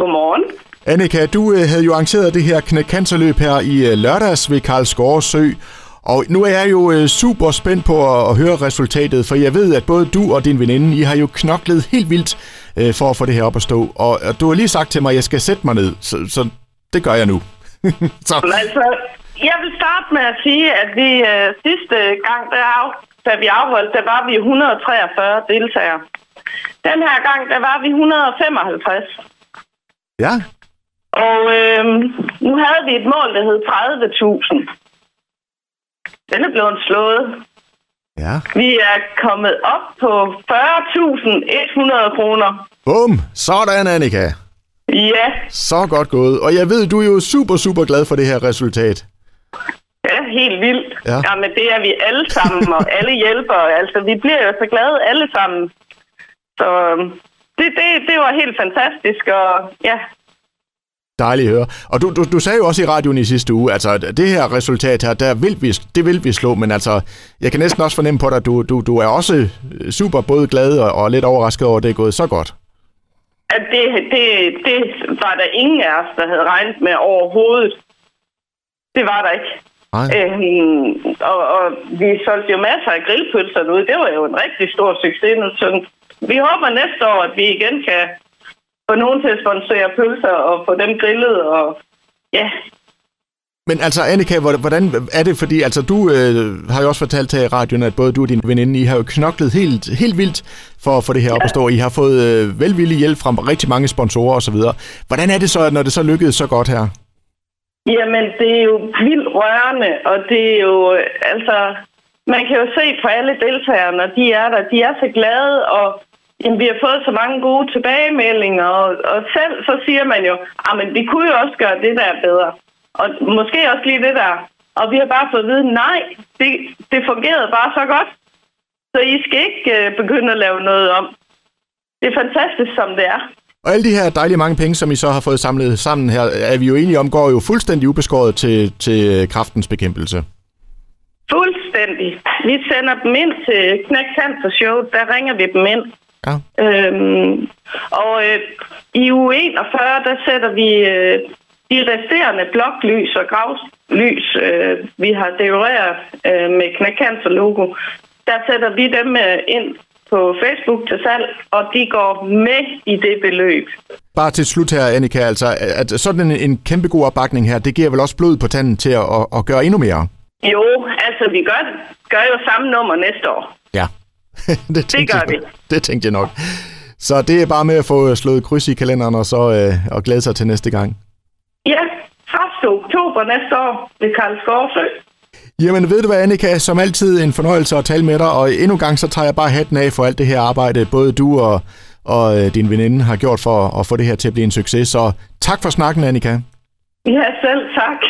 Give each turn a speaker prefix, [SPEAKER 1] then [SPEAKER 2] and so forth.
[SPEAKER 1] Godmorgen.
[SPEAKER 2] Annika, du øh, havde jo arrangeret det her knækcancerløb her i øh, lørdags ved Karl Sø. Og nu er jeg jo øh, super spændt på at, at høre resultatet, for jeg ved, at både du og din veninde, I har jo knoklet helt vildt øh, for at få det her op at stå. Og, og du har lige sagt til mig, at jeg skal sætte mig ned, så, så det gør jeg nu.
[SPEAKER 1] så. Altså, jeg vil starte med at sige, at vi øh, sidste gang, der af, da vi afholdt, der var vi 143 deltagere. Den her gang, der var vi 155.
[SPEAKER 2] Ja.
[SPEAKER 1] Og øh, nu havde vi et mål, der hed 30.000. Den er blevet slået.
[SPEAKER 2] Ja.
[SPEAKER 1] Vi er kommet op på 40.100 kroner.
[SPEAKER 2] Bum! Sådan, Annika.
[SPEAKER 1] Ja.
[SPEAKER 2] Så godt gået. Og jeg ved, du er jo super, super glad for det her resultat.
[SPEAKER 1] Ja, helt vildt.
[SPEAKER 2] Ja.
[SPEAKER 1] Jamen, det er vi alle sammen, og alle hjælper. Altså, vi bliver jo så glade alle sammen. Så øhm, det, det, det var helt fantastisk, og ja,
[SPEAKER 2] Dejligt at høre. Og du, du, du sagde jo også i radioen i sidste uge, altså det her resultat her, der vil vi, det vil vi slå, men altså, jeg kan næsten også fornemme på dig, at du, du, du er også super både glad og, og lidt overrasket over, at det er gået så godt.
[SPEAKER 1] At det, det, det var der ingen af os, der havde regnet med overhovedet. Det var der ikke.
[SPEAKER 2] Nej.
[SPEAKER 1] Øhm, og, og vi solgte jo masser af grillpølser ud. Det var jo en rigtig stor succes. Så vi håber næste år, at vi igen kan få nogen til at sponsere pølser og få dem grillet. Og ja,
[SPEAKER 2] men altså, Annika, hvordan er det? Fordi altså, du øh, har jo også fortalt her i radioen, at både du og din veninde, I har jo knoklet helt, helt vildt for at få det her op at stå. I har fået øh, velvillig hjælp fra rigtig mange sponsorer osv. Hvordan er det så, når det så lykkedes så godt her?
[SPEAKER 1] Jamen, det er jo vildt rørende, og det er jo, altså, man kan jo se på alle deltagerne, de er der, de er så glade, og jamen, vi har fået så mange gode tilbagemeldinger, og, og selv så siger man jo, men vi kunne jo også gøre det der bedre. Og måske også lige det der. Og vi har bare fået at vide, nej, det, det fungerede bare så godt. Så I skal ikke uh, begynde at lave noget om. Det er fantastisk, som det er.
[SPEAKER 2] Og alle de her dejlige mange penge, som I så har fået samlet sammen her, er vi jo enige om, går jo fuldstændig ubeskåret til, til kraftens bekæmpelse.
[SPEAKER 1] Fuldstændig. Vi sender dem ind til Knæk Cancer Show, der ringer vi dem ind.
[SPEAKER 2] Ja.
[SPEAKER 1] Øhm, og øh, i uge 41, der sætter vi øh, de resterende bloklys og gravlys, øh, vi har dekoreret øh, med Knæk Cancer logo, der sætter vi dem øh, ind på Facebook til salg, og de går med i det beløb.
[SPEAKER 2] Bare til slut her, Annika, altså, at sådan en, en kæmpe god opbakning her, det giver vel også blod på tanden til at, at, at gøre endnu mere?
[SPEAKER 1] Jo, altså vi gør, gør jo samme nummer næste år. Det, det gør
[SPEAKER 2] jeg,
[SPEAKER 1] vi.
[SPEAKER 2] Det tænkte jeg nok. Så det er bare med at få slået kryds i kalenderen og så øh, og glæde sig til næste gang.
[SPEAKER 1] Ja, 1. oktober næste år ved Karl Skovsø.
[SPEAKER 2] Jamen ved du hvad, Annika, som altid en fornøjelse at tale med dig, og endnu en gang så tager jeg bare hatten af for alt det her arbejde, både du og, og øh, din veninde har gjort for at få det her til at blive en succes. Så tak for snakken, Annika.
[SPEAKER 1] Ja, selv tak.